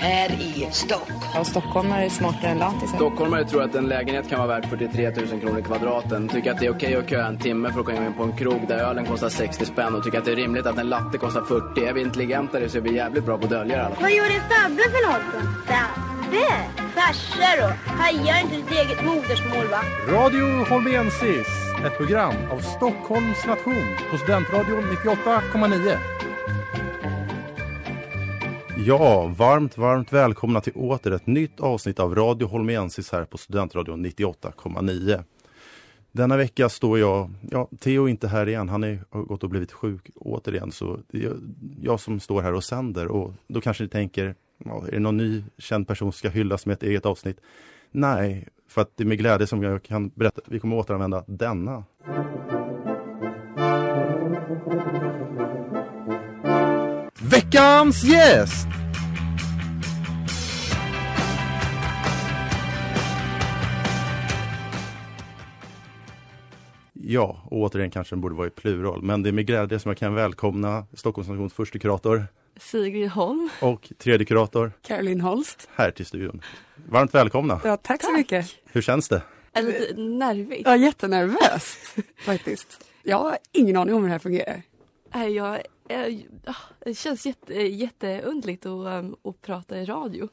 här i Stockholm. Ja, stockholmare är smartare än lantisar. Stockholmare tror att en lägenhet kan vara värd 43 000 kronor kvadraten. Tycker att det är okej att köa en timme för att komma in på en krog där ölen kostar 60 spänn och tycker att det är rimligt att en latte kostar 40. Är vi intelligentare så är vi jävligt bra på att dölja det. alla. Vad gjorde Fabbe för något då? Fabbe? Farsa då? Hajar inte ditt eget modersmål va? Radio Holmensis, ett program av Stockholms nation på Studentradion 98,9. Ja, varmt, varmt välkomna till åter ett nytt avsnitt av Radio Holmensis här på Studentradion 98,9. Denna vecka står jag, ja, Theo är inte här igen, han är, har gått och blivit sjuk återigen, så det är jag som står här och sänder och då kanske ni tänker, ja, är det någon ny känd person som ska hyllas med ett eget avsnitt? Nej, för att det är med glädje som jag kan berätta, vi kommer återanvända denna. Veckans gäst! Ja, och återigen kanske den borde vara i plural, men det är med glädje som jag kan välkomna Stockholms nations första kurator Sigrid Holm. och tredje kurator Caroline Holst. här till studion. Varmt välkomna! Ja, tack, så mycket. Hur känns det? Är lite nervigt. Ja, jättenervöst faktiskt. Jag har ingen aning om hur det här fungerar. Nej, Jag, det känns jätte, jätteundligt att, um, att prata i radio.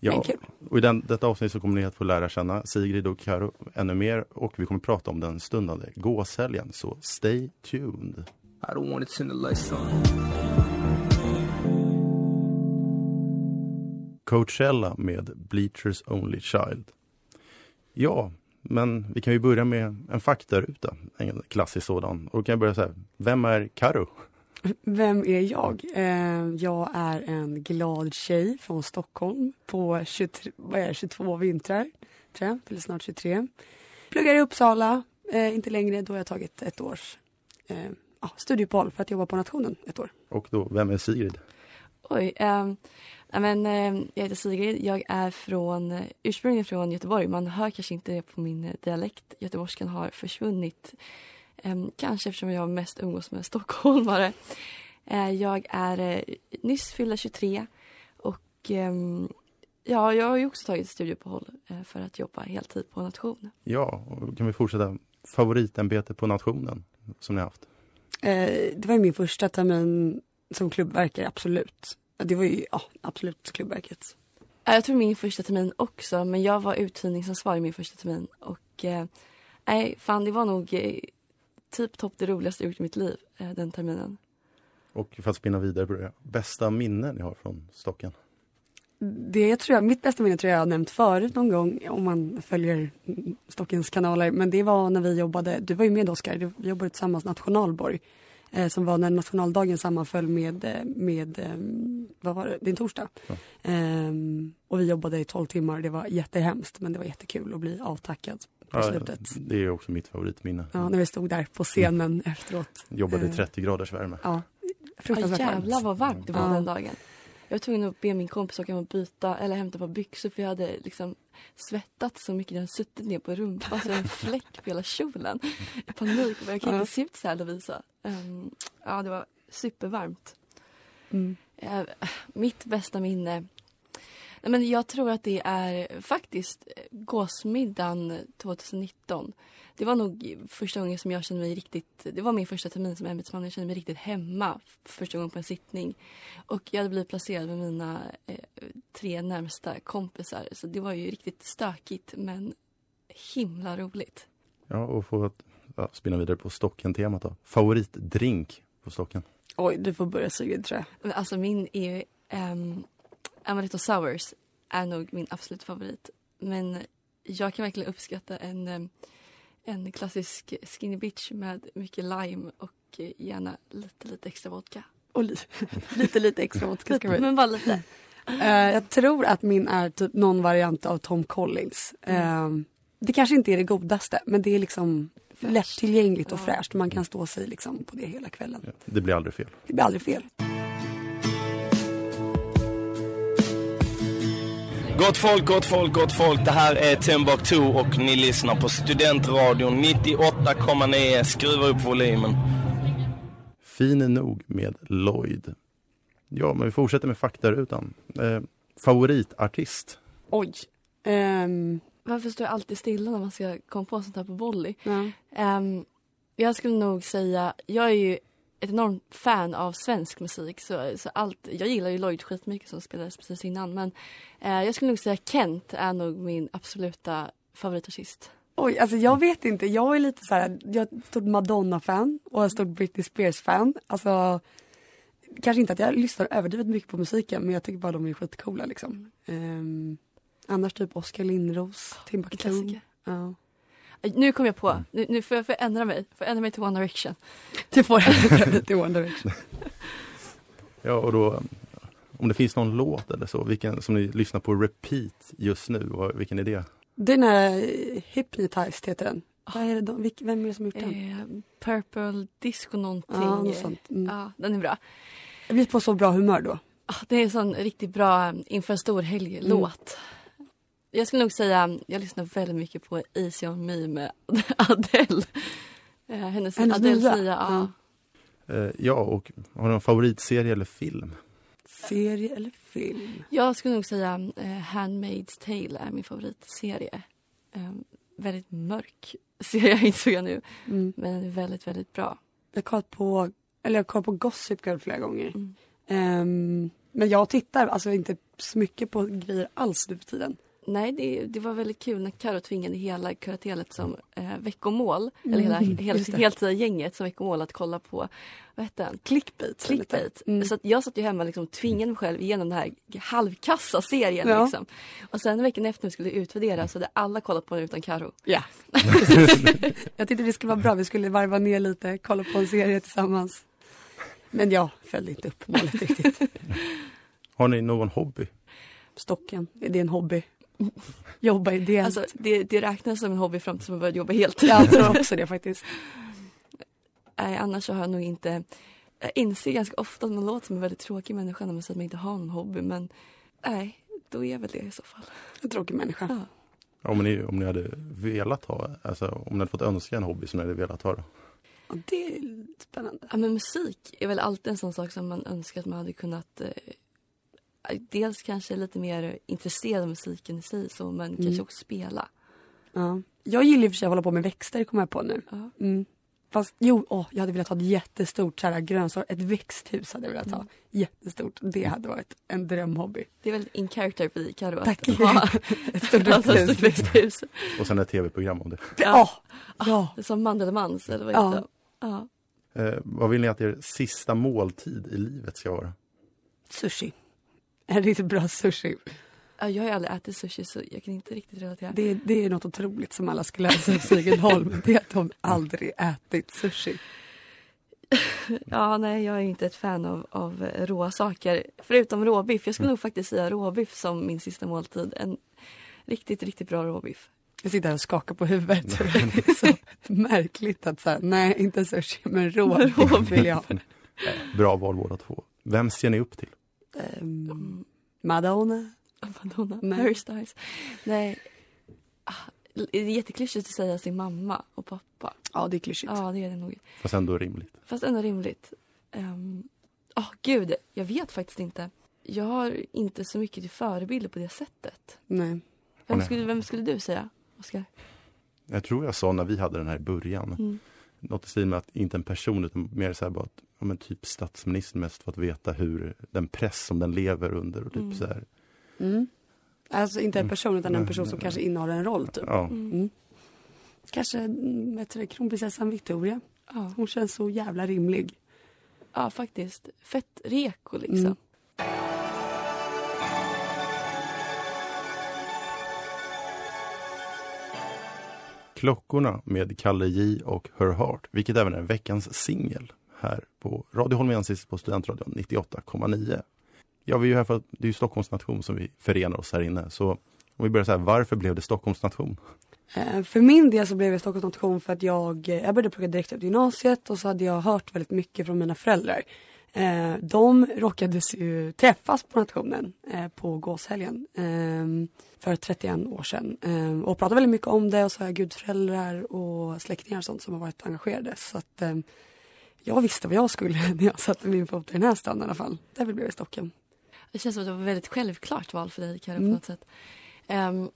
Ja, Men kul. och i den, detta avsnitt så kommer ni att få lära känna Sigrid och Karo ännu mer och vi kommer prata om den stundande gåshelgen, så stay tuned! I don't want it to the lights on. Coachella med Bleachers Only Child. Ja, men vi kan ju börja med en faktaruta, en klassisk sådan. Och då kan jag börja så här, vem är Karo? Vem är jag? Eh, jag är en glad tjej från Stockholm på 23, vad är det, 22 vintrar, tror jag, eller snart 23. Pluggar i Uppsala, eh, inte längre, då har jag tagit ett års eh, ja, studieuppehåll för att jobba på nationen ett år. Och då, vem är Sigrid? Oj, um, men, ehm, jag heter Sigrid. Jag är från, eh, ursprungligen från Göteborg. Man hör kanske inte det på min eh, dialekt. Göteborgskan har försvunnit. Ehm, kanske eftersom jag mest umgås med stockholmare. Eh, jag är eh, nyss fyllda 23 och ehm, ja, jag har ju också tagit studieuppehåll eh, för att jobba heltid på nation. Ja, och kan vi fortsätta. Favoritämbete på nationen som ni har haft? Det var ju min första termin som klubbverkare, absolut. Det var ju ja, absolut klubbverket. Ja, Jag tror min första termin också, men jag var uthyrningsansvarig min första termin. Och eh, nej, fan det var nog typ topp det roligaste jag gjort i mitt liv eh, den terminen. Och för att spinna vidare på det, bästa minnen ni har från Stocken? Det tror jag, mitt bästa minne tror jag jag har nämnt förut någon gång om man följer Stockens kanaler. Men det var när vi jobbade, du var ju med Oskar, vi jobbade tillsammans Nationalborg. Eh, som var när nationaldagen sammanföll med, eh, med eh, vad var det, din torsdag. Ja. Ehm, och vi jobbade i 12 timmar, det var jättehemskt men det var jättekul att bli avtackad på Ja, slutet. det är också mitt favoritminne. Ja, när vi stod där på scenen efteråt. Jobbade i Eh, 30 graders värme. Ja, Ja, fruktansvärt jävlar varmt. vad varmt det var Ja. den dagen. Jag var tvungen att be min kompis åka och byta eller hämta par byxor för jag hade liksom svettats så mycket. Jag hade suttit ner på rumpan så jag hade en fläck på hela kjolen. I panik. Jag kan Ja. inte se ut så här Lovisa. Um, ja, det var supervarmt. Mm. Eh, mitt bästa minne? Men jag tror att det är faktiskt eh, gåsmiddagen 2019. Det var nog första gången som jag kände mig riktigt... Det var min första termin som ämbetsman. Jag kände mig riktigt hemma första gången på en sittning. Och jag hade blivit placerad med mina eh, tre närmsta kompisar. Så det var ju riktigt stökigt men himla roligt. Ja, och få att ja, spinna vidare på Stocken-temat då. Favoritdrink på Stocken? Oj, du får börja Sigrid tror jag. Men Alltså min är... Um, Amaretto Sours är nog min absolut favorit. Men jag kan verkligen uppskatta en, em, en klassisk skinny bitch med mycket lime och eh, gärna lite, lite extra vodka. Och li- lite, lite extra vodka ska vi. Men bara lite. Eh, jag tror att min är typ någon variant av Tom Collins. Eh, det kanske inte är det godaste, men det är liksom Fräscht. lättillgängligt och Ja. fräscht. Man kan stå sig liksom på det hela kvällen. Ja, Det blir aldrig fel. Det blir aldrig fel. Gott folk, gott folk, gott folk. Det här är Timbuktu och ni lyssnar på Studentradion 98,9. Skruva upp volymen. Fin nog med Lloyd. Ja, men vi fortsätter med faktarutan. Eh, favoritartist? Oj. Ehm, Varför står jag alltid stilla när man ska komma på sånt här på volley? ja. Ehm, jag skulle nog säga, jag är ju ett enormt fan av svensk musik. Så, så allt, jag gillar ju Lloyd skitmycket som spelades precis innan. Men eh, jag skulle nog säga Kent är nog min absoluta favoritartist. Oj, alltså jag vet inte. Jag är lite så här, jag är ett stort Madonna-fan och ett stort Britney Spears-fan. Alltså, kanske inte att jag lyssnar överdrivet mycket på musiken men jag tycker bara de är skitcoola liksom. Ehm, annars typ Oskar Lindros, Timbuktu. Ja. Eh, Nu kom jag på, nu, nu får jag, får jag ändra mig. Får jag ändra mig till One Direction. Det får lite One Direction. Ja, och då, om det finns någon låt eller så, vilken som ni lyssnar på repeat just nu, vad- vilken är det? Den här eh, Hypnotized heter den. Vad är det då? Vem är det som har gjort den? Eh, Purple Disco någonting. Ja, något sånt. Mm. Ja, den är bra. Jag blir på så bra humör då. Ah, Det är en sån riktigt bra um, inför en stor helg-låt. Jag skulle nog säga, jag lyssnar väldigt mycket på Easy on me med Adele. Eh, Hennes, Hennes Adeles nya? nya. ja. Eh, ja, och har du någon favoritserie eller film? Serie eller film? Jag skulle nog säga eh, Handmaid's Tale är min favoritserie. Eh, väldigt mörk serie insåg jag nu. Mm. Men den är väldigt, väldigt bra. Jag har kollat på, eller jag har kollat på Gossip Girl flera gånger. Mm. Ehm, men jag tittar alltså inte så mycket på grejer alls nu för tiden. Nej, det, det var väldigt kul när Karo tvingade hela kuratelet som eh, veckomål, eller hela, hela Mm, heltida gänget som veckomål att kolla på, vad hette den? Clickbait. Clickbait. Mm. Så att jag satt ju hemma och liksom tvingade mig själv igenom den här halvkassa serien. Ja. Liksom. Och sen veckan efter vi skulle utvärdera så hade alla kollat på den utan Karo. Ja. jag tyckte det skulle vara bra, vi skulle varva ner lite, kolla på en serie tillsammans. Men jag följde inte upp målet riktigt. Har ni någon hobby? Stocken, det är en hobby. Jobba ideellt. Alltså, det, det räknas som en hobby fram tills man började jobba heltid. jag tror också det faktiskt. Nej, annars så har jag nog inte... Jag inser ganska ofta att man låter som en väldigt tråkig människa när man säger att man inte har någon hobby. Men nej, då är jag väl det i så fall. En tråkig människa. Ja. Om ni, om ni hade velat ha, alltså om ni hade fått önska en hobby som ni hade velat ha då? Ja, det är spännande. Ja, men musik är väl alltid en sån sak som man önskar att man hade kunnat eh, dels kanske lite mer intresserad av musiken i sig så, men kanske också spela. Ja. Jag gillar i och för sig att hålla på med växter, kommer jag på nu. Ja. Mm. Fast jo, åh, jag hade velat ha ett jättestort så här, grönsak, ett växthus hade jag velat ha. Jättestort. Det hade varit en drömhobby. Det är väldigt in character för dig Carro Tack. att ha Ett stort växthus. växthus. Och sen ett tv-program om det. Ja. ja. Det är Som Mandelmans eller vad Ja. heter det? Ja. Eh, vad vill ni att er sista måltid i livet ska vara? Sushi. En riktigt bra sushi. Ja, Jag har aldrig ätit sushi så jag kan inte riktigt relatera. Det, det är något otroligt som alla ska lära sig i Sigelholm. Det är att de aldrig ätit sushi. Ja, nej, jag är inte ett fan av, av råa saker. Förutom råbiff. Jag skulle nog faktiskt säga råbiff som min sista måltid. En riktigt, riktigt bra råbiff. Jag sitter här och skakar på huvudet. Det är så märkligt att säga nej, inte sushi, men råbiff vill jag ha. Bra val båda två. Vem ser ni upp till? Ehm, Madonna. Madonna, Nej. Harry Styles. Nej. Ah, Det är jätteklyschigt att säga sin mamma och pappa. Ja, det är klyschigt. Ja, det är det nog. Fast ändå rimligt. Fast ändå rimligt. Um, oh, gud, jag vet faktiskt inte. Jag har inte så mycket till förebilder på det sättet. Nej. Vem nej. skulle, vem skulle du säga, Oskar? Jag tror jag sa när vi hade den här i början. Mm. Något i stil med att inte en person utan mer så här bara att, ja, men typ statsministern mest för att veta hur den press som den lever under och typ Mm. så här. Mm. Alltså inte en Mm. person utan en person som Mm. kanske innehar en roll typ. Ja, Mm. Kanske mm, vet du, kronprinsessan Victoria. Ja. Hon känns så jävla rimlig. ja, faktiskt. Fett reko liksom. Mm. Klockorna med Kalle J och Her Heart, vilket även är veckans singel här på Radio Holmensis på Studentradion 98,9. Ja, vi är ju här för att det är ju Stockholms nation som vi förenar oss här inne. Så om vi börjar så här, varför blev det Stockholms nation? Eh, för min del så blev jag Stockholms nation för att jag, eh, jag började plugga direkt efter gymnasiet och så hade jag hört väldigt mycket från mina föräldrar. Eh, de råkades ju träffas på nationen på Gåshelgen ehm, för 31 år sedan ehm, och pratade väldigt mycket om det och så har jag gudföräldrar och släktingar och sånt som har varit engagerade. Så att ehm, jag visste vad jag skulle när jag satte min fot i den här stan i alla fall. Därför blev jag Stockholm. Det känns som att det var ett väldigt självklart val för dig, Karo, på Mm. något sätt. Ehm,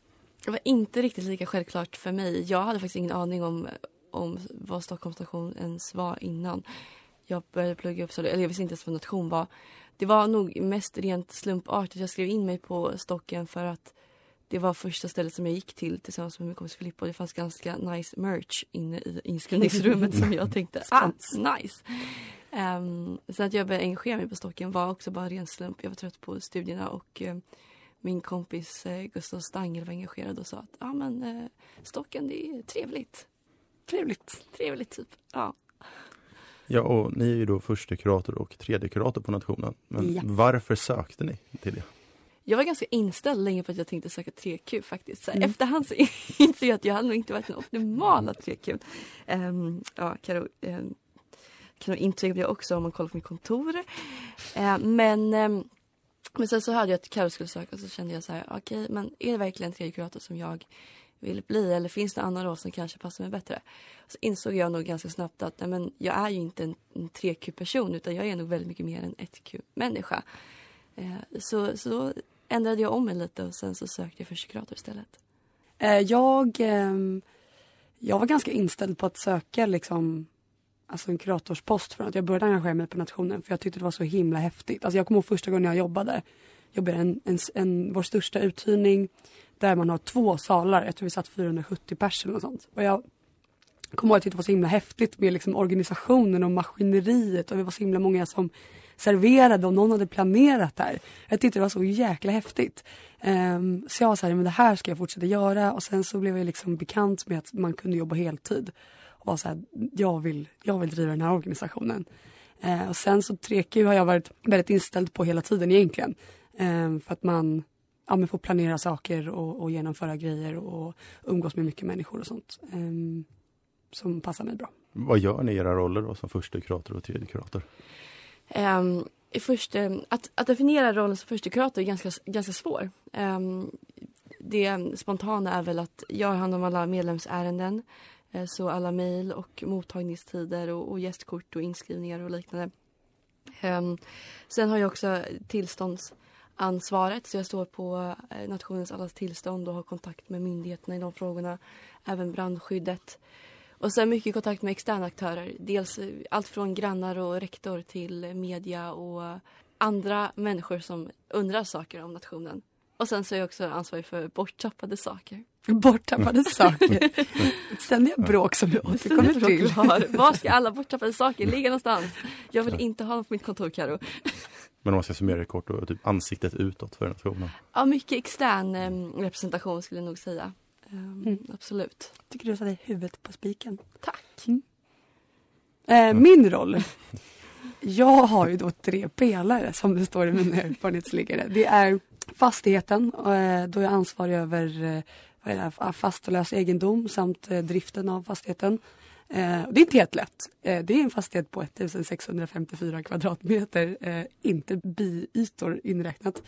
det var inte riktigt lika självklart för mig. Jag hade faktiskt ingen aning om, om vad Stockholms station ens var innan. Jag började plugga Uppsala, eller jag visste inte ens vad nation var. Det var nog mest rent slumpartat. Jag skrev in mig på Stocken för att det var första stället som jag gick till tillsammans med min kompis Filippa och det fanns ganska nice merch inne i inskrivningsrummet som jag tänkte, ah, nice. Um, sen att jag började engagera mig på Stocken var också bara en ren slump. Jag var trött på studierna och eh, min kompis eh, Gustav Stangel var engagerad och sa att ah, men, eh, Stocken det är trevligt. Trevligt. Trevligt typ. Ja. Ja, och ni är ju då första kurator och tredje kurator på nationen. Men Ja. varför sökte ni till det? Jag var ganska inställd länge på att jag tänkte söka 3Q faktiskt. Så här, Mm. Efterhand så insåg jag att jag hade nog inte varit den optimala 3Q. Um, ja, Karo, um, kan nog intyga det också om man kollar på mitt kontor. Eh, men, ehm, men sen så hörde jag att Karo skulle söka och så kände jag så här, okej men är det verkligen tredje kurator som jag vill bli eller finns det andra roll som kanske passar mig bättre? Så insåg jag nog ganska snabbt att nej, men jag är ju inte en, en 3Q-person utan jag är nog väldigt mycket mer en 1Q-människa. Eh, så, så då ändrade jag om mig lite och sen så sökte jag för kurator istället. Eh, jag, ehm, jag var ganska inställd på att söka liksom, alltså en kuratorspost från att jag började engagera mig på nationen för jag tyckte det var så himla häftigt. Alltså jag kommer ihåg första gången jag jobbade. Jobbade en, en, en, vår största uthyrning där man har två salar. Jag tror vi satt 470 personer eller sånt. Och jag kommer ihåg att jag tyckte det var så himla häftigt med liksom organisationen och maskineriet och vi var så himla många som serverade och någon hade planerat det här. Jag tyckte det var så jäkla häftigt. Um, så jag var så här, men det här ska jag fortsätta göra och sen så blev jag liksom bekant med att man kunde jobba heltid. Och var så här, jag vill, jag vill driva den här organisationen. Uh, och sen så 3Q har jag varit väldigt inställd på hela tiden egentligen. Um, för att man ja, men får planera saker och, och genomföra grejer och umgås med mycket människor och sånt. Um, som passar mig bra. Vad gör ni i era roller då som första kurator och tredje kurator? Um, i första, att, att definiera rollen som första kurator är ganska, ganska svår. Um, det spontana är väl att jag har hand om alla medlemsärenden. Eh, så alla mejl och mottagningstider och, och gästkort och inskrivningar och liknande. Um, sen har jag också tillståndsansvaret så jag står på eh, nationens alla tillstånd och har kontakt med myndigheterna i de frågorna. Även brandskyddet. Och sen mycket kontakt med externa aktörer. Dels eh, allt från grannar och rektor till eh, media och andra människor som undrar saker om nationen. Och sen så är jag också ansvarig för borttappade saker. Borttappade saker. Ständiga bråk som du återkommer till. har. Var ska alla borttappade saker ligga någonstans? Jag vill inte ha dem på mitt kontor, Karo. Men om man ska summera det kort, då, typ ansiktet utåt för nationen. Ja, mycket extern em, representation skulle jag nog säga. Em, Absolut. Tycker du satte huvudet på spiken. Tack. Eh, min roll. Jag har ju då tre pelare som det står i mina erfarenhetsliggare. Det är fastigheten, eh, då är jag ansvarig över fast och lös egendom samt eh, driften av fastigheten. Eh, det är inte helt lätt. Det är en fastighet på 1654 kvadratmeter, inte biytor inräknat.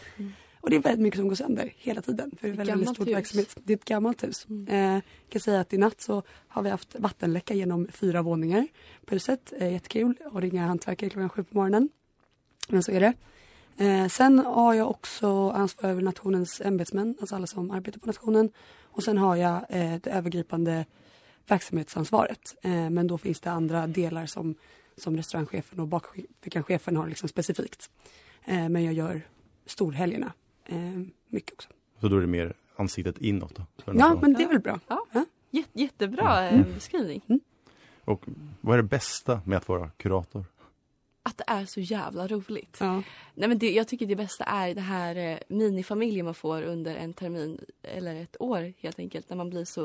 Och det är väldigt mycket som går sönder hela tiden. För det är väldigt, väldigt gammalt stor hus. verksamhet. Det är ett gammalt hus. Eh, jag kan säga att i natt så har vi haft vattenläcka genom fyra våningar på huset. Eh, jättekul att ringa hantverkare klockan sju på morgonen. Men så är det. Eh, sen har jag också ansvar över nationens ämbetsmän, alltså alla som arbetar på nationen. Och sen har jag eh, det övergripande verksamhetsansvaret. Eh, men då finns det andra delar som, som restaurangchefen och bakfickanchefen har liksom specifikt. Eh, men jag gör storhelgerna eh, mycket också. Så då är det mer ansiktet inåt då? Ja, men det är väl bra. Ja. Jät- jättebra Mm. eh, beskrivning. Och vad är det bästa med att vara kurator? Att det är så jävla roligt. Ja. Nej, men det, jag tycker det bästa är det här eh, minifamiljen man får under en termin eller ett år helt enkelt. När man blir så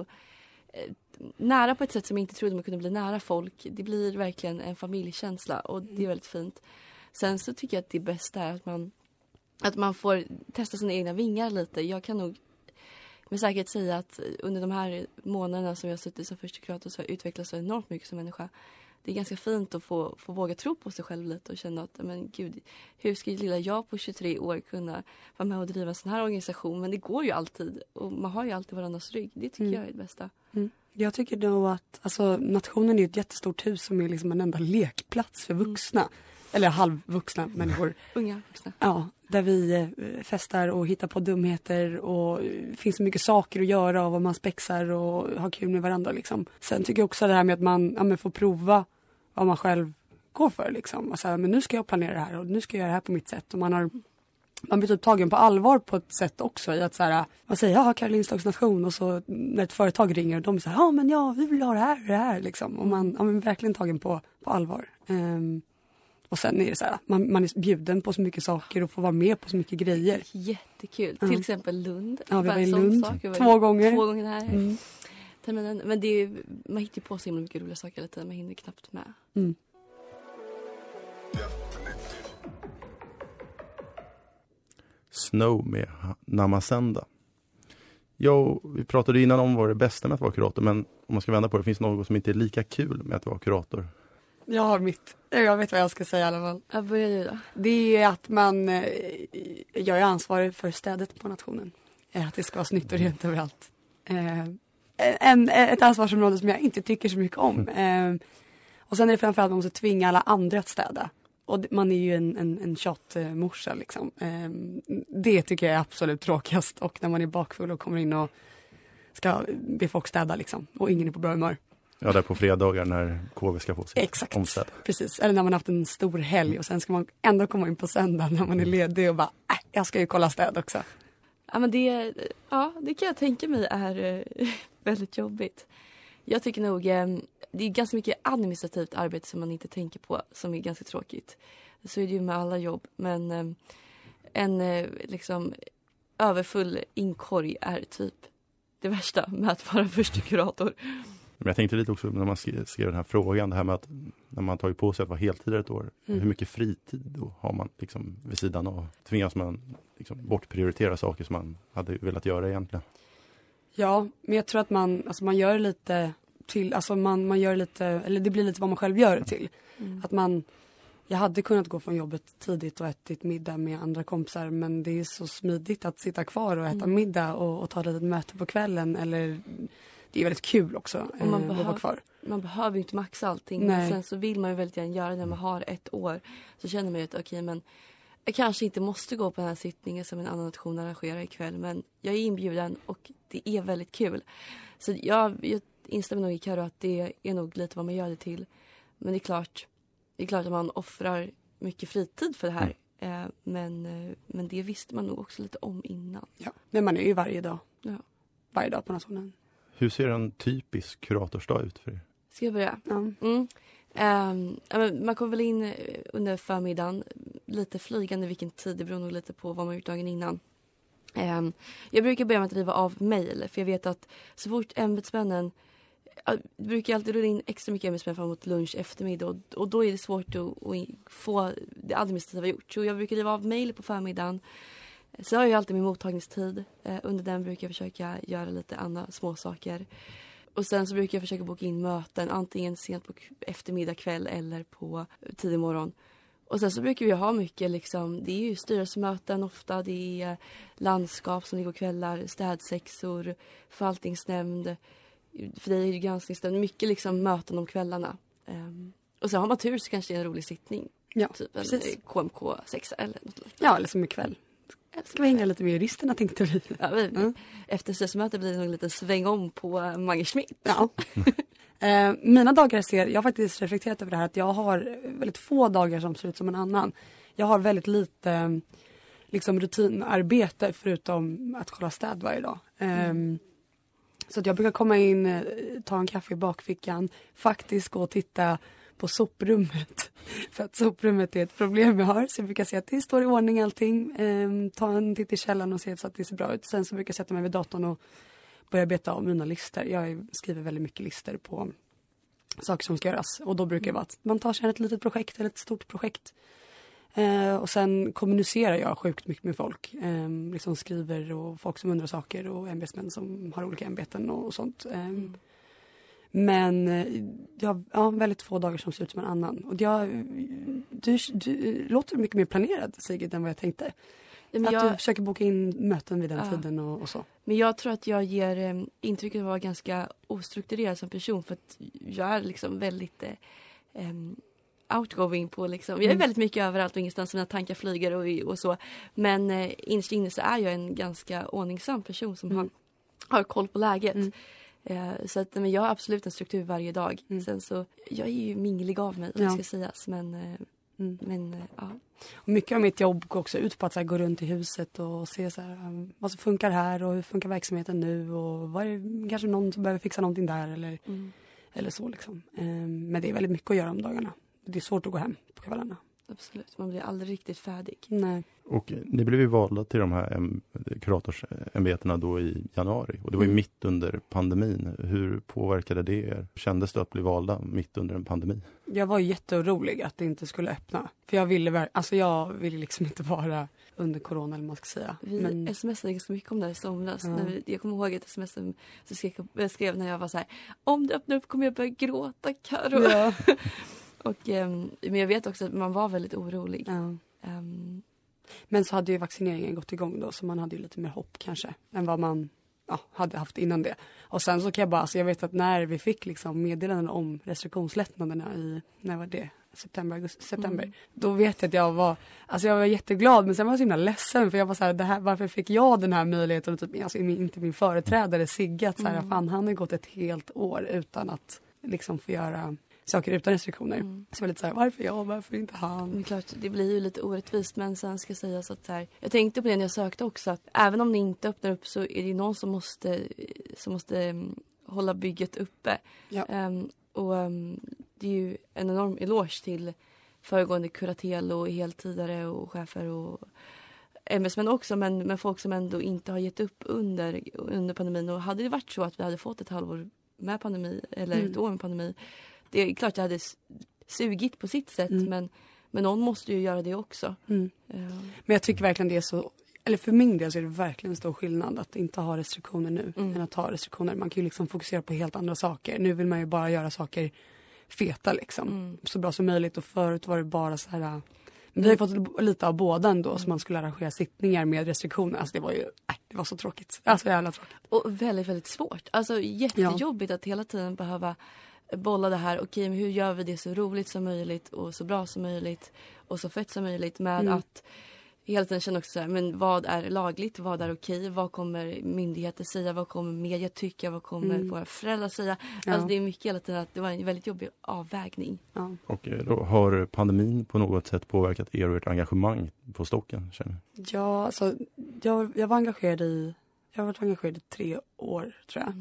eh, nära på ett sätt som jag inte trodde man kunde bli nära folk. Det blir verkligen en familjekänsla och det är väldigt fint. Sen så tycker jag att det bästa är att man, att man får testa sina egna vingar lite. Jag kan nog med säkerhet säga att under de här månaderna som jag har suttit som första kurator så har jag utvecklats så enormt mycket som människa. Det är ganska fint att få, få våga tro på sig själv lite och känna att men gud, hur ska lilla jag på 23 år kunna vara med och driva en sån här organisation? Men det går ju alltid och man har ju alltid varandras rygg. Det tycker Mm. jag är det bästa. Mm. Jag tycker nog att alltså, nationen är ett jättestort hus som är liksom en enda lekplats för vuxna. Eller halvvuxna människor. Unga vuxna. Ja, där vi eh, festar och hittar på dumheter och eh, det finns så mycket saker att göra och vad man spexar och har kul med varandra liksom. Sen tycker jag också det här med att man ja, får prova vad man själv går för liksom. Och så här, men nu ska jag planera det här och nu ska jag göra det här på mitt sätt och man har man blir typ tagen på allvar på ett sätt också i att så här, man säger ja Karolins nation och så när ett företag ringer och de här, ja men ja vi vill ha det här och det här liksom. Och man, ja, men verkligen tagen på, på allvar. Ehm, och sen är det så här, man, man är bjuden på så mycket saker och får vara med på så mycket grejer. Jättekul. Ja. Till exempel Lund. Ja, vi var i Lund var två gånger. Två gånger här. Mm. Terminen. Men det är, man hittar ju på så himla mycket roliga saker hela tiden. Man hinner knappt med. Mm. Snow med Namasenda. Ja, vi pratade innan om vad det bästa med att vara kurator, men om man ska vända på det, finns något som inte är lika kul med att vara kurator? Jag har mitt, jag vet vad jag ska säga i alla fall. Ja, börja du då. Det är att man, eh, jag är ansvarig för städet på nationen. Eh, Att det ska vara snyggt och rent överallt. Eh, En, ett ansvarsområde som jag inte tycker så mycket om. Eh, Och sen är det framförallt att man måste tvinga alla andra att städa. Och man är ju en, en, en tjatmorsa liksom. Eh, Det tycker jag är absolut tråkigast. Och när man är bakfull och kommer in och ska be folk städa liksom. Och ingen är på bra humör. Ja, där på fredagar när KV ska få sitt Exakt. omstäd. Precis, eller när man haft en stor helg och sen ska man ändå komma in på söndag när man är ledig och bara, äh, jag ska ju kolla städ också. Ja, men det, ja, det kan jag tänka mig är eh, väldigt jobbigt. Jag tycker nog eh, det är ganska mycket administrativt arbete som man inte tänker på som är ganska tråkigt. Så är det ju med alla jobb. Men eh, en liksom överfull inkorg är typ det värsta med att vara första kurator. Men jag tänkte lite också när man skrev, skrev den här frågan, det här med att när man tagit på sig att vara heltidare ett år, Mm. hur mycket fritid då har man liksom vid sidan av? Tvingas man liksom bortprioritera saker som man hade velat göra egentligen? Ja, men jag tror att man, alltså man gör lite till, alltså man, man gör lite, eller det blir lite vad man själv gör det till. Mm. Att man, jag hade kunnat gå från jobbet tidigt och ätit middag med andra kompisar men det är så smidigt att sitta kvar och äta Mm. middag och, och ta ett litet möte på kvällen eller det är väldigt kul också Och man eh, att vara behöver- kvar. Man behöver ju inte maxa allting. Men Nej. sen så vill man ju väldigt gärna göra det när man har ett år. Så känner man ju att okej men jag kanske inte måste gå på den här sittningen som en annan nation arrangerar ikväll. Men jag är inbjuden och det är väldigt kul. Så jag, jag instämmer nog i Karo att det är nog lite vad man gör det till. Men det är klart, det är klart att man offrar mycket fritid för det här. Eh, men, eh, men det visste man nog också lite om innan. Ja, men man är ju varje dag. Ja. Varje dag på nationen. Hur ser en typisk kuratorsdag ut för er? Ska jag börja? Ja. Mm. Men man kommer väl in eh, under förmiddagen, lite flygande vilken tid, det beror nog lite på vad man gjort dagen innan. Ehm, jag brukar börja med att driva av mejl för jag vet att så fort ämbetsmännen det brukar alltid rulla in extra mycket ämbetsmän fram mot lunch eftermiddag och, och då är det svårt att, att få det administrativa gjort. Så jag brukar driva av mejl på förmiddagen. Så har jag alltid min mottagningstid. Eh, under den brukar jag försöka göra lite andra små saker. Och sen så brukar jag försöka boka in möten antingen sent på eftermiddag, kväll eller på tidig morgon. Och sen så brukar vi ha mycket liksom, det är ju styrelsemöten ofta, det är landskap som ligger kvällar, städsexor, förvaltningsnämnd, för dig är det granskningsnämnd, mycket liksom möten om kvällarna. Ehm, och sen har man tur så kanske det är en rolig sittning. Ja, typ en precis. eh, KMK 6 eller något liknande. Ja, eller som ikväll. Ska vi hänga lite med juristerna tänkte vi. Ja, vi, Efter styrelsemötet blir det nog en liten sväng om på Mange Schmidt. Ja. eh, mina dagar ser, jag har faktiskt reflekterat över det här att jag har väldigt få dagar som ser ut som en annan. Jag har väldigt lite liksom rutinarbete förutom att kolla städ varje dag. Eh, Så att jag brukar komma in, eh, ta en kaffe i bakfickan, faktiskt gå och titta på soprummet. För att soprummet är ett problem jag har. Så jag brukar se att det står i ordning allting. Ehm, ta en titt i källaren och se så att det ser bra ut. Sen så brukar jag sätta mig vid datorn och börja beta av mina listor. Jag skriver väldigt mycket listor på saker som ska göras. Och då brukar det vara att man tar sig an ett litet projekt eller ett stort projekt. Eh, och sen kommunicerar jag sjukt mycket med folk. Eh, liksom skriver och folk som undrar saker och ämbetsmän som har olika ämbeten och, och sånt. Eh, Mm. Men eh, jag ja, väldigt få dagar som ser ut som en annan. Och jag, du, du låter mycket mer planerad Sigrid än vad jag tänkte. Ja, att jag- du försöker boka in möten vid den Ja. tiden och, och så. Men jag tror att jag ger eh, intrycket av att vara ganska ostrukturerad som person för att jag är liksom väldigt eh, em, outgoing på liksom, jag är Mm. väldigt mycket överallt och ingenstans, mina tankar flyger och, och så. Men eh, innerst inne så är jag en ganska ordningsam person som har, har koll på läget. Eh, så att, men jag har absolut en struktur varje dag. Sen så, jag är ju minglig av mig om Ja. ska sägas men, eh, men eh, ja. Och mycket av mitt jobb går också ut på att här, gå runt i huset och se så här, um, vad som funkar här och hur funkar verksamheten nu och vad är det, kanske någon som behöver fixa någonting där eller, Mm. eller så liksom. Ehm, men det är väldigt mycket att göra om dagarna. Det är svårt att gå hem på kvällarna. Absolut, man blir aldrig riktigt färdig. Nej. Och ni blev ju valda till de här kuratorsämbetena då i januari och det var ju Mm. mitt under pandemin. Hur påverkade det er? Kändes det att bli valda mitt under en pandemi? Jag var jätteorolig att det inte skulle öppna. För jag ville, alltså jag ville liksom inte vara under corona eller vad man ska säga. Vi Men, smsade ganska mycket om det här i somras. Ja. När vi, jag kommer ihåg ett sms som skrev, jag skrev när jag var så här. Om det öppnar upp kommer jag börja gråta Karo. Ja. och, ehm, men jag vet också att man var väldigt orolig. Ja. Ehm, men så hade ju vaccineringen gått igång då så man hade ju lite mer hopp kanske än vad man ja, hade haft innan det. Och sen så kan jag bara, alltså jag vet att när vi fick liksom meddelanden om restriktionslättnaderna i, när var det? September, augusti, september. Mm. Då vet jag att jag var, alltså jag var jätteglad men sen var jag så himla ledsen för jag var så här, det här varför fick jag den här möjligheten? Och Typ, alltså inte min företrädare Sigge, att så här, Mm. fan han har gått ett helt år utan att liksom få göra saker utan restriktioner. Mm. Så jag var lite så här, varför jag, varför inte han? Men klart, det blir ju lite orättvist men sen ska sägas att så här, jag tänkte på det när jag sökte också att även om det inte öppnar upp så är det någon som måste, som måste mm, hålla bygget uppe. Ja. Ehm, och ehm, det är ju en enorm eloge till föregående kuratel och heltidare och chefer och ämbetsmän också men, men folk som ändå inte har gett upp under, under pandemin och hade det varit så att vi hade fått ett halvår med pandemi eller Mm. ett år med pandemi det är klart det hade sugit på sitt sätt Mm. men, men någon måste ju göra det också. Mm. Ehm, Men jag tycker verkligen det är så, eller för min del så är det verkligen en stor skillnad att inte ha restriktioner nu Mm. än att ha restriktioner. Man kan ju liksom fokusera på helt andra saker. Nu vill man ju bara göra saker feta liksom. Mm. Så bra som möjligt och förut var det bara så här äh, men vi har ju fått lite av båda ändå så man skulle arrangera sittningar med restriktioner. Alltså det var ju, äh, det var så tråkigt. Alltså jävla tråkigt. Och väldigt, väldigt svårt. Alltså jättejobbigt att hela tiden behöva bolla det här. Okej, men hur gör vi det så roligt som möjligt och så bra som möjligt och så fett som möjligt med Mm. att hela tiden känna också så här, men vad är lagligt, vad är okej, vad kommer myndigheter säga, vad kommer media tycka, vad kommer Mm. våra föräldrar säga. Ja. Alltså det är mycket hela tiden att det var en väldigt jobbig avvägning. Ja. Och eh, då, har pandemin på något sätt påverkat er och ert engagemang på stocken? Känner ni? Ja, alltså, jag, jag var engagerad i, jag har varit engagerad i tre år tror jag.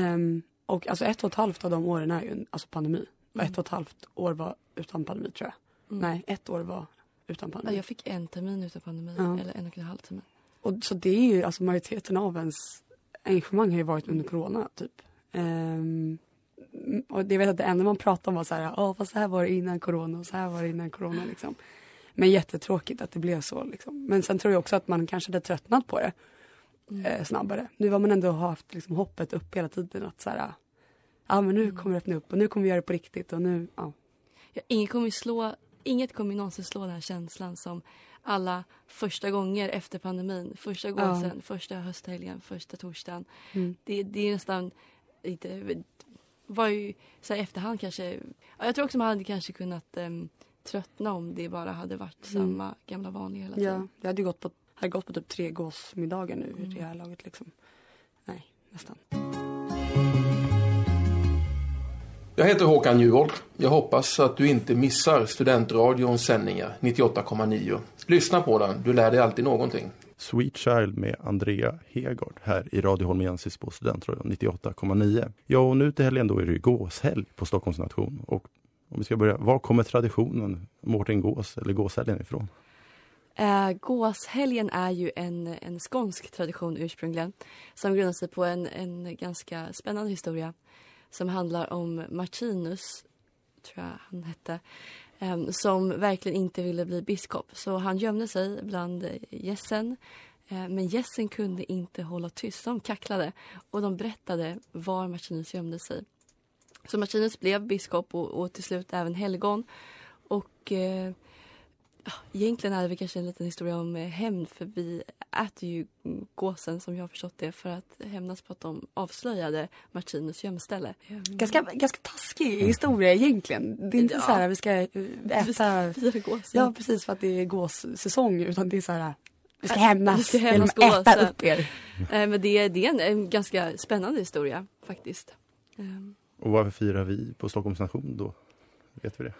Ehm, och alltså ett och ett halvt av de åren är ju alltså pandemi. Mm. ett och ett halvt år var utan pandemi tror jag. Mm. Nej, ett år var utan pandemi. jag fick en termin utan pandemi, Ja. eller en och en halv termin. Och så det är ju, alltså majoriteten av ens engagemang har ju varit under corona typ. Ehm, och det vet att det enda man pratar om var så här, ja fast så här var det innan corona och så här var det innan corona liksom. Men jättetråkigt att det blev så liksom. Men sen tror jag också att man kanske hade tröttnat på det. Eh, snabbare. Nu har man ändå haft liksom, hoppet upp hela tiden att så här, ja men nu Mm. kommer det öppna upp och nu kommer vi göra det på riktigt och nu, ja. Ja, inget kommer slå, inget kommer någonsin slå den här känslan som alla första gånger efter pandemin. Första Ja. gåsen, första hösthelgen, första torsdagen. Mm. Det, det är nästan lite, var ju så här efterhand kanske, ja, jag tror också man hade kanske kunnat um, tröttna om det bara hade varit Mm. samma gamla vanliga hela Ja, tiden. jag hade ju gått på, hade gått på typ tre gåsmiddagar nu Mm. i det här laget liksom. Nej, nästan. Jag heter Håkan Juholt. Jag hoppas att du inte missar Studentradions sändningar 98,9. Lyssna på den, du lär dig alltid någonting. Sweet Child med Andrea Hegard här i Radio Holmensis på Studentradion 98,9. Ja, och nu till helgen då är det ju gåshelg på Stockholms nation. Och om vi ska börja, var kommer traditionen Mårten Gås eller gåshelgen ifrån? Eh, gåshelgen är ju en, en skånsk tradition ursprungligen som grundar sig på en, en ganska spännande historia som handlar om Martinus tror jag han hette, eh, som verkligen inte ville bli biskop. Så han gömde sig bland gässen. Eh, men gässen kunde inte hålla tyst, de kacklade och de berättade var Martinus gömde sig. Så Martinus blev biskop och, och till slut även helgon. Och eh, egentligen är det kanske en liten historia om eh, hämnd för vi äter ju gåsen som jag har förstått det för att hämnas på att de avslöjade Martinus gömställe. Ganska, ganska taskig historia egentligen. Det är inte Ja. så här vi ska eh, äta... Fira gås. Ja precis för att det är gåssäsong utan det är så här vi ska hämnas, Vi ska genom hämnas att äta gåsen. upp er. Eh, men det, det är en, en ganska spännande historia faktiskt. Ehm, Och varför firar vi på Stockholms nation då? Vet vi det?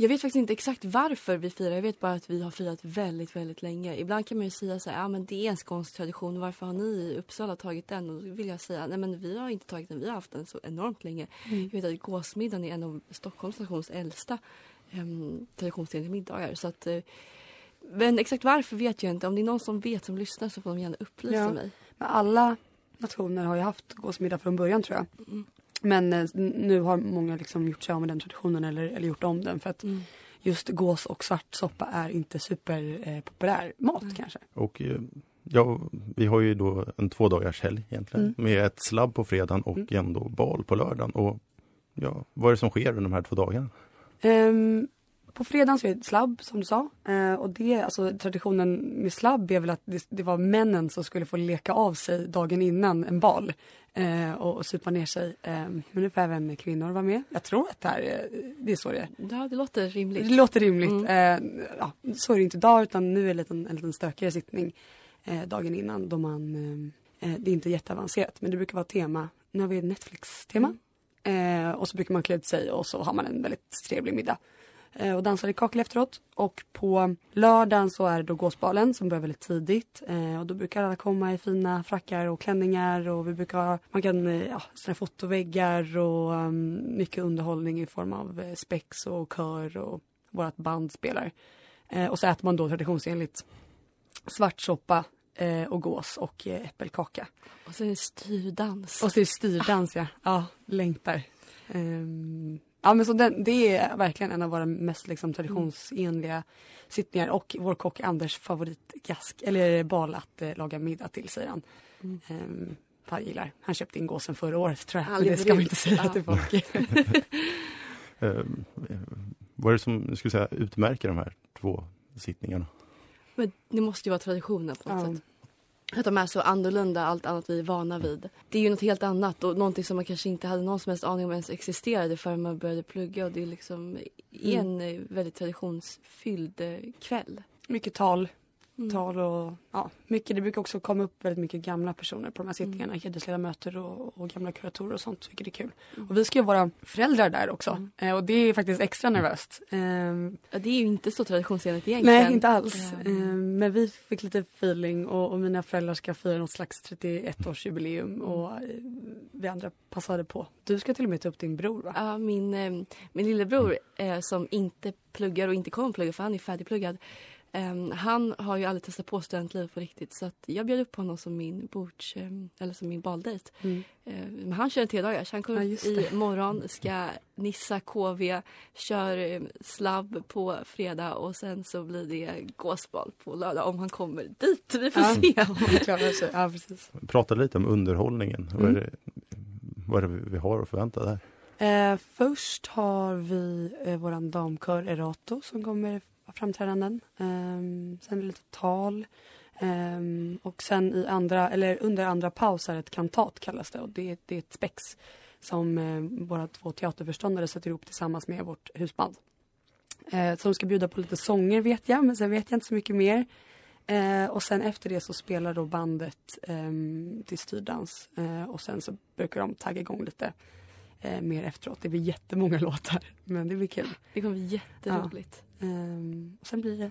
Jag vet faktiskt inte exakt varför vi firar. Jag vet bara att vi har firat väldigt, väldigt länge. Ibland kan man ju säga så här, ja men det är en skånsk tradition. Varför har ni i Uppsala tagit den? Och då vill jag säga, nej men vi har inte tagit den. Vi har haft den så enormt länge. Mm. Jag vet att gåsmiddagen är en av Stockholms nations äldsta um, traditionsenliga middagar. Så att, eh, men exakt varför vet jag inte. Om det är någon som vet som lyssnar så får de gärna upplysa Ja. mig. Men alla nationer har ju haft gåsmiddag från början tror jag. Mm. Men eh, nu har många liksom gjort sig av med den traditionen eller, eller gjort om den för att Mm. just gås och svartsoppa är inte superpopulär eh, mat kanske. Och eh, ja, vi har ju då en två dagars helg egentligen Mm. med ett slabb på fredagen och ändå bal på lördagen. Och ja, vad är det som sker under de här två dagarna? Ehm, på fredagen så är det slabb som du sa. Eh, och det, alltså traditionen med slabb är väl att det, det var männen som skulle få leka av sig dagen innan en bal. Eh, och, och supa ner sig. Eh, men nu får även kvinnor vara med. Jag tror att det här är, det är så det är. Ja, det låter rimligt. Det låter rimligt. Mm. Eh, ja, så är det inte idag utan nu är det en liten, en liten stökigare sittning eh, dagen innan då man, eh, eh, det är inte jätteavancerat men det brukar vara tema, nu har vi Netflix-tema. Eh, och så brukar man klä ut sig och så har man en väldigt trevlig middag. Eh, och dansar i kakel efteråt. Och på lördagen så är det då gåsbalen som börjar väldigt tidigt. Eh, och då brukar alla komma i fina frackar och klänningar och vi brukar ha, man kan, eh, ja, såna fotoväggar och um, mycket underhållning i form av spex och kör och vårt band spelar. Och så äter man då traditionsenligt svartsoppa och gås och äppelkaka. Och så är det styrdans. Och så är det styrdans ja. Ja, längtar. Ehm, ja men så den, det är verkligen en av våra mest liksom, traditionsenliga sittningar och vår kock Anders favoritgask, eller bal att eh, laga middag till säger han. Mm. Um, han gillar. Han köpte in gåsen förra året tror jag. Det ska man inte säga Ja. till folk. Eh, vad är det som skulle säga, utmärker de här två sittningarna? Men det måste ju vara traditionen på något Ja. sätt. Att de är så annorlunda allt annat vi är vana vid. Det är ju något helt annat och någonting som man kanske inte hade någon som helst aning om ens existerade förrän man började plugga och det är liksom en eh, väldigt traditionsfylld eh, kväll. Mycket tal. Mm. Tal och ja, mycket. Det brukar också komma upp väldigt mycket gamla personer på de här sittningarna. Hedersledamöter och, och gamla kuratorer och sånt. Vilket är kul. Och vi ska ju vara föräldrar där också. Eh, och det är faktiskt extra nervöst. Ehm, Ja, det är ju inte så traditionsenligt egentligen. Nej, inte alls. Eh, Ehm, men vi fick lite feeling och, och mina föräldrar ska fira något slags 31-årsjubileum Mm. och eh, vi andra passade på. Du ska till och med ta upp din bror va? Ja, min, eh, min lillebror eh, som inte pluggar och inte kommer plugga för han är färdigpluggad. Eh, han har ju aldrig testat på studentliv på riktigt så att jag bjöd upp honom som min bords, eh, eller som min baldejt. Mm. Eh, men han kör en så han kommer Ja, i morgon, ska nissa KV, kör slabb på fredag och sen så blir det gåsbal på lördag om han kommer dit. Vi får Ja, se. om han klarar sig. Ja, precis. Prata lite om underhållningen. Vad, är Mm. det, vad är det vi har att förvänta där? Eh, först har vi eh, våran damkör Erato som kommer framträdanden. Ehm, sen lite tal. Ehm, och sen i andra, eller under andra paus är ett kantat kallas det och det, det är ett spex som eh, våra två teaterförståndare sätter ihop tillsammans med vårt husband. Eh, som ska bjuda på lite sånger vet jag men sen vet jag inte så mycket mer. Eh, och sen efter det så spelar då bandet ehm, till styrdans och sen så brukar de tagga igång lite mer efteråt. Det blir jättemånga låtar men det blir kul. Det kommer bli jätteroligt. Ehm, och sen blir det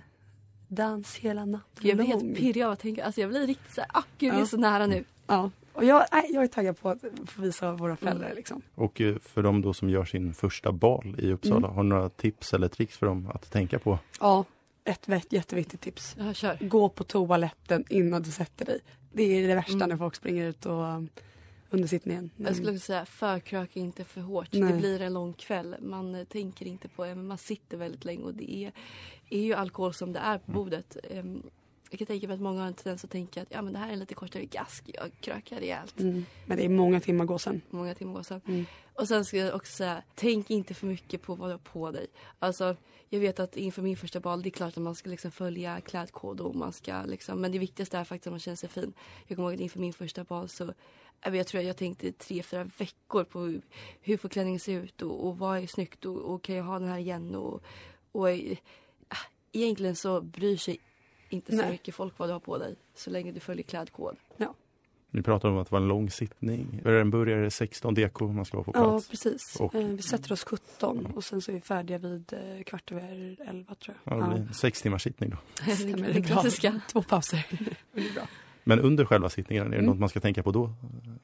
dans hela natten Jag blir lång. helt pirrig av att tänka, alltså jag blir riktigt såhär, ah gud vi är Ja. så nära nu. Ja, och jag, nej, jag är taggad på att få visa våra föräldrar Mm. liksom. Och eh, för de då som gör sin första bal i Uppsala, Mm. har du några tips eller tricks för dem att tänka på? Ja, ett jätteviktigt tips. Ja, kör. Gå på toaletten innan du sätter dig. Det är det värsta Mm. när folk springer ut och, under sittningen. Jag skulle också säga förkröka inte för hårt. Nej. Det blir en lång kväll. Man eh, tänker inte på det, men man sitter väldigt länge och det är, är ju alkohol som det är på bordet. Ehm, jag kan tänka mig att många har en tendens att tänka att ja, men det här är en lite kortare gask, jag krökar rejält. Mm. Men det är många timmar gåsen. Många timmar går sen. Mm. Och sen ska jag också säga, tänk inte för mycket på vad du har på dig. Alltså, jag vet att inför min första bal, det är klart att man ska liksom följa klädkod och man ska liksom, men det viktigaste är faktiskt att man känner sig fin. Jag kommer ihåg att inför min första bal så, jag, tror jag tänkte tre, fyra veckor på hur får klänningen se ut och, och vad är snyggt och, och kan jag ha den här igen och, och äh, egentligen så bryr sig inte så Nej. mycket folk vad du har på dig så länge du följer klädkod. Vi pratade om att det var en lång sittning. Är det en börjare 16 deko man ska vara på Ja, plats? precis. Och- Eh, vi sätter oss 17 och sen så är vi färdiga vid eh, kvart över 11 tror jag. Ja, det blir en sex timmars sittning då. Stämmer, det Den klassiska. Två pauser. det är bra. Men under själva sittningen, är det Mm. något man ska tänka på då?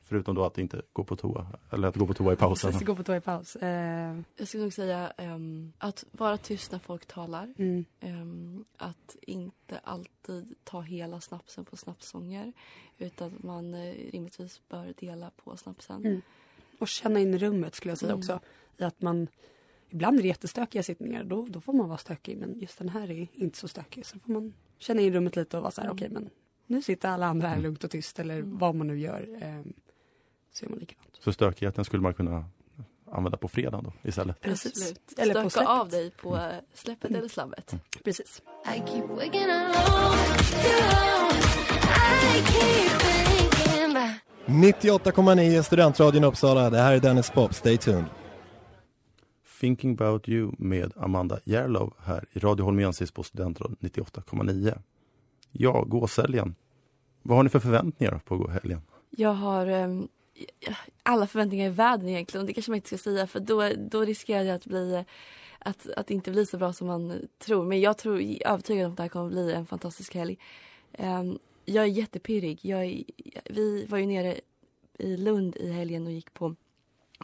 Förutom då att inte gå på toa, eller att gå på toa i pausen. Precis, gå på toa i paus. Eh, Jag skulle nog säga ehm, att vara tyst när folk talar. mm. Ehm, att inte alltid ta hela snapsen på snapsånger. Utan man eh, rimligtvis bör dela på snapsen. Mm. Och känna in rummet skulle jag säga Mm. också. I att man, ibland är det jättestökiga sittningar, då, då får man vara stökig. Men just den här är inte så stökig. Så får man känna in rummet lite och vara så här, Mm. okej men nu sitter alla andra här lugnt och tyst eller Mm. vad man nu gör. Eh, så gör man likadant. Så stökigheten skulle man kunna använda på fredag då istället. Precis. Absolut. Eller på Stöka släppet. av dig på eh, släppet Mm. eller slabbet. Precis. I keep waking up. I keep thinking back. 98,9 Studentradion Uppsala. Det här är Dennis Pop. Stay tuned. Thinking about you med Amanda Järlov här i Radio Holmensis på Studentradion 98,9. Ja, gåshelgen. Vad har ni för förväntningar på gåhelgen? Jag har ehm, alla förväntningar i världen egentligen. och Det kanske man inte ska säga för då, då riskerar det att bli att, att det inte blir så bra som man tror. Men jag tror jag är övertygad om att det här kommer bli en fantastisk helg. Ehm, jag är jättepirrig. Jag är, vi var ju nere i Lund i helgen och gick på,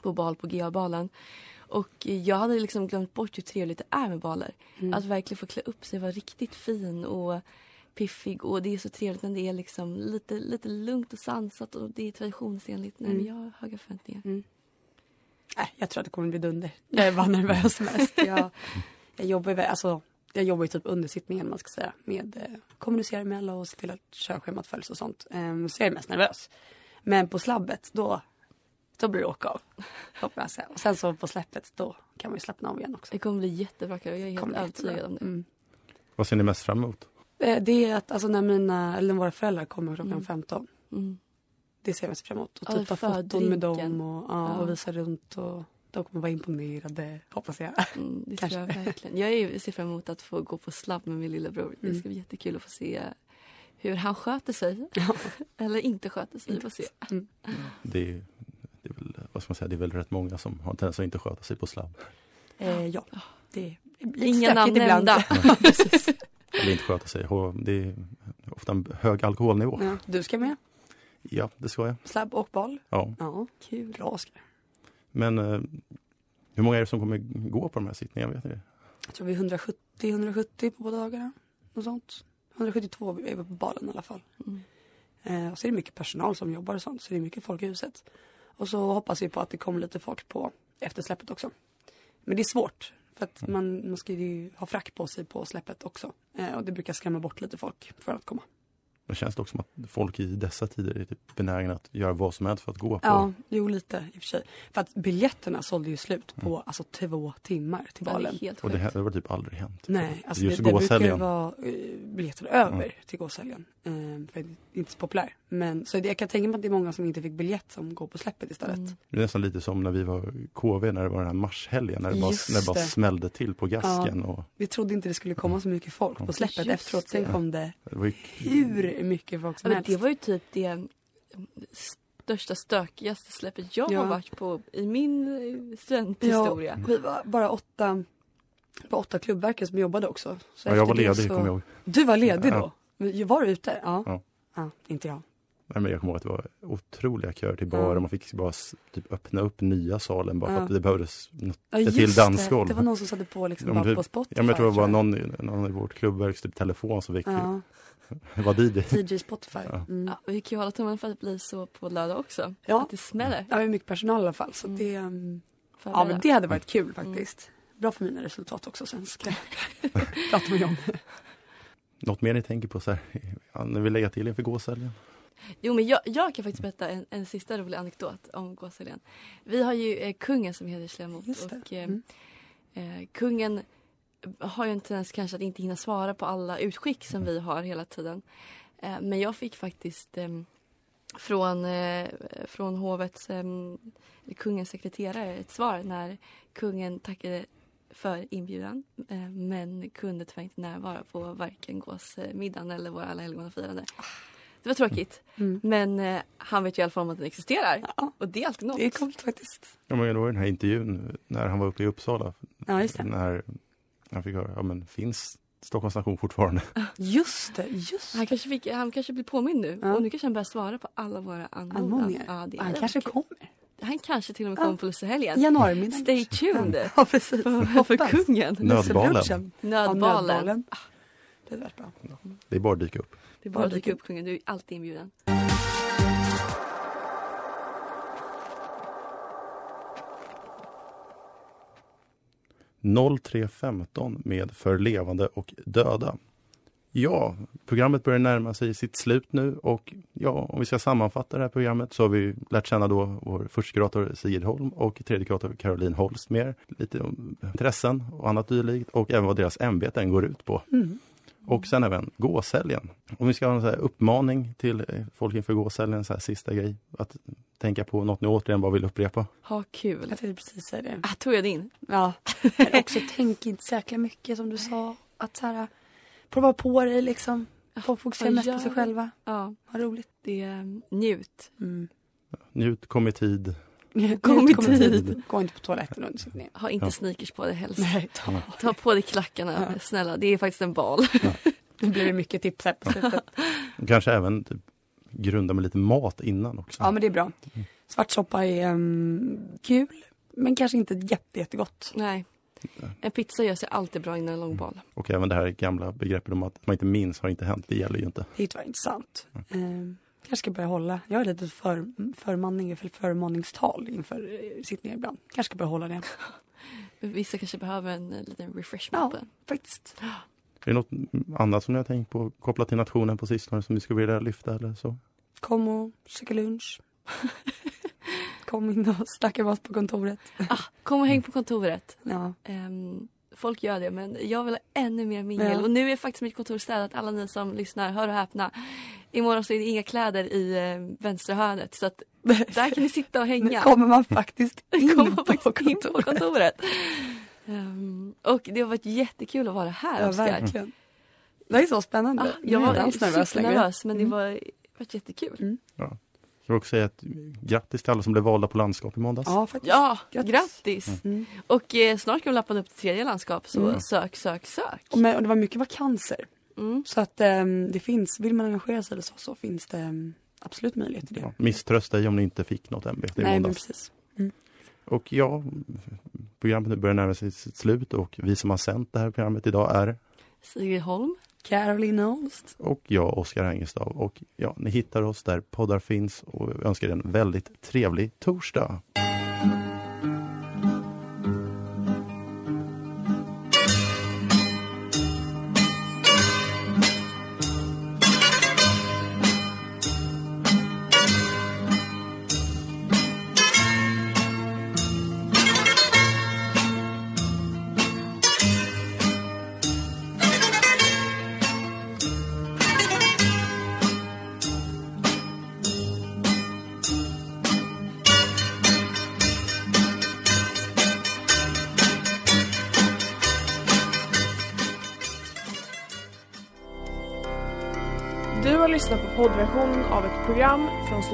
på bal på GA-balen. Och jag hade liksom glömt bort hur trevligt det är med baler. Mm. Att verkligen få klä upp sig, vara riktigt fin och piffig. Och det är så trevligt när det är liksom lite, lite lugnt och sansat och det är traditionsenligt. Nej, men Mm. jag har höga förväntningar. Mm. Äh, jag tror att det kommer bli dunder. Jag är bara nervös mest. Jag, jag jobbar ju, alltså, jag jobbar ju typ under sittningen man ska säga. Med eh, kommunicera med alla och se till att körschemat följs och sånt. Um, så jag är mest nervös. Men på slabbet då, då blir det åka av. Hoppas jag. Och sen så på släppet då kan man ju slappna av igen också. Det kommer bli jättebra. Jag är helt övertygad om det. Mm. Vad ser ni mest fram emot? Eh, Det är att alltså när mina, eller när våra föräldrar kommer klockan Mm. 15. Mm. Det ser jag mest fram emot. Och Ja, typ ta foton med dem och, ja, Ja. och visa runt. Och de kommer vara imponerade, hoppas jag. Mm, det tror jag verkligen. Jag ser fram emot att få gå på slabb med min lillebror. Det Mm. ska bli jättekul att få se hur han sköter sig. Eller inte sköter sig. Får se. Mm. Det är, det är väl, vad ska man säga, det är väl rätt många som har en tendens att inte sköta sig på slabb. Eh, ja, det är Inga namn nämnda. Eller inte sköta sig. Det är ofta en hög alkoholnivå. Ja, du ska med? Ja, det ska jag. Slabb och boll? Ja. Ja, kul. Bra Oskar. Men eh, hur många är det som kommer gå på de här sittningarna? Vet ni det? Jag tror vi är 170-170 på båda dagarna. Något sånt. 172 är vi på balen i alla fall. Mm. Eh, och så är det mycket personal som jobbar och sånt. Så det är mycket folk i huset. Och så hoppas vi på att det kommer lite folk på eftersläppet också. Men det är svårt. För att man, man ska ju ha frack på sig på släppet också. Eh, och det brukar skrämma bort lite folk för att komma. Det känns det också som att folk i dessa tider är typ benägna att göra vad som helst för att gå på. Ja, jo lite i och för sig. För att biljetterna sålde ju slut på alltså två timmar till Ja, det Och det, det har typ aldrig hänt. Nej, alltså Just det, det brukar ju gåshelgen. vara uh, biljetter över till gåshelgen. Uh, för är inte så populär. Men så jag kan tänka mig att det är många som inte fick biljett som går på släppet istället. Mm. Det är nästan lite som när vi var KV när det var den här marshelgen. När det bara, när det bara smällde till på gasken. Och Vi trodde inte det skulle komma så mycket folk på släppet Just efteråt. Sen det. kom det det ju, hur mycket folk Ja, som men helst. det var ju typ det mm, största stökigaste släppet jag Ja. har varit på i min eh, studenthistoria. Ja, vi var bara åtta, på åtta klubbverkare som jobbade också. Så ja, jag var ledig, så- kommer jag ihåg. Du var ledig Ja. då? Var du ute? Ja. Ja. ja. inte jag. Nej, men jag kommer ihåg att det var otroliga köer till Ja. barer. Man fick bara typ öppna upp nya salen bara för Ja. att det behövdes något, Ja, ett till det. dansgolv. Det var någon som satte på liksom Ja, bara men på typ- Spotify. Ja, men jag tror det var någon, i- någon i vårt klubbverks typ telefon som fick Ja. det var DJ. DJ Spotify. Ja. Mm. Ja, vi kan ju hålla tummen för att det blir så på lördag också. Ja. Att det smäller. Ja, vi är mycket personal i alla fall. Så det, um, ja, men det hade varit kul faktiskt. Bra för mina resultat också sen ska jag prata med John. Något mer ni tänker på så här, ja, när vi lägger till inför gåshelgen? Jo men jag, jag kan faktiskt berätta en, en sista rolig anekdot om gåshelgen. Vi har ju eh, kungen som hedersledamot och eh, Mm. eh, kungen har ju en tendens kanske att inte hinna svara på alla utskick som vi har hela tiden. Eh, men jag fick faktiskt eh, från, eh, från hovets, eh, kungens sekreterare ett svar när kungen tackade för inbjudan eh, men kunde tyvärr inte närvara på varken gåsmiddagen eller våra alla helgonafirande. Det var tråkigt. Mm. Men eh, han vet ju i alla fall om att den existerar. Och det är alltid något. Det är coolt faktiskt. Ja, men det var den här intervjun när han var uppe i Uppsala. Ja, just det. När han fick höra, ja men finns Stockholms station fortfarande? Just det, just Han kanske, fick, han kanske blir påmind nu. Ja. Och nu kanske han börjar svara på alla våra anmodan. Ja, det Han kanske kommer. Han kanske till och med Ja. kommer på Lucia-helgen. Januarimiddag Stay tuned. Ja, precis. För, för kungen. Nödbalen. Ja, Nödbalen. nödbalen. Det hade varit bra. Det är bara att dyka upp. Det är bara att dyka upp kungen. Du är alltid inbjuden. Mm. 0315 med För levande och döda. Ja, programmet börjar närma sig sitt slut nu och ja, om vi ska sammanfatta det här programmet så har vi lärt känna då vår första kurator Sigrid Holm och tredje kurator Caroline Holst mer. Lite om intressen och annat dylikt och även vad deras ämbeten går ut på. Mm. Och sen även gåshelgen. Om vi ska ha en så här uppmaning till folk inför gåshelgen, så här sista grej. Att tänka på något ni återigen bara vill upprepa. Ha kul. Jag tänkte precis säga det. Ah, tog jag din? Ja, men också tänk inte så mycket som du sa. Att så här, prova på dig liksom. Få fokusera vad mest på sig det? själva. Ja. Vad roligt. Det är um, njut. Mm. Njut, kom i tid. Kom i tid. Gå inte på toaletten under sitt ner. Ha inte Ja. sneakers på dig helst. Nej, ta. Ta på dig klackarna. Ja. Snälla, det är faktiskt en bal. Nu blir det mycket tips här på slutet. Kanske även typ, grunda med lite mat innan också. Ja, men det är bra. Svartsoppa är um, kul, men kanske inte jätte, jättegott. Nej. En pizza gör sig alltid bra innan en lång bal. Och även det här gamla begreppet om att man inte minns har inte hänt. Det gäller ju inte. Det är tyvärr inte sant. Um, kanske ska börja hålla. Jag har lite för, förmanning, för förmaningstal inför eh, sittningar ibland. Kanske ska börja hålla det. Vissa kanske behöver en eh, liten refreshment. Ja, faktiskt. Är det något annat som ni har tänkt på kopplat till nationen på sistone som vi skulle vilja lyfta eller så? Kom och käka lunch. Kom in och snacka med oss på kontoret. Ah, kom och häng på kontoret. Ja. Ehm, folk gör det men jag vill ha ännu mer mingel. Ja. Och nu är faktiskt mitt kontor städat. Alla ni som lyssnar, hör och häpna. Imorgon så är det inga kläder i eh, vänstra hörnet. Så att där kan ni sitta och Nu hänga. kommer man faktiskt in, Kommer på, faktiskt kontoret. in på kontoret. Ehm, och det har varit jättekul att vara här Ja, Oskar. verkligen. Det är så spännande. Ah, Nu jag var nervös supernervös men det Mm. var varit jättekul. Ja. Jag vill också säga ett grattis till alla som blev valda på landskap i måndags. Ja, faktiskt. Ja, Grattis. grattis! Mm. Och eh, snart kan vi lappa upp till tredje landskap så Mm. sök, sök, sök. Och, men, och det var mycket vakanser. Mm. Så att ehm, det finns, vill man engagera sig eller så, så finns det ehm, absolut möjlighet till det. Ja, misströsta dig om ni inte fick något ämbete i Nej, men måndags. precis. Mm. Och ja, programmet nu börjar närma sig sitt slut och vi som har sänt det här programmet idag är Sigrid Holm. Caroline Holst. och jag, Oskar Engestav. Och ja, ni hittar oss där poddar finns och önskar er en väldigt trevlig torsdag.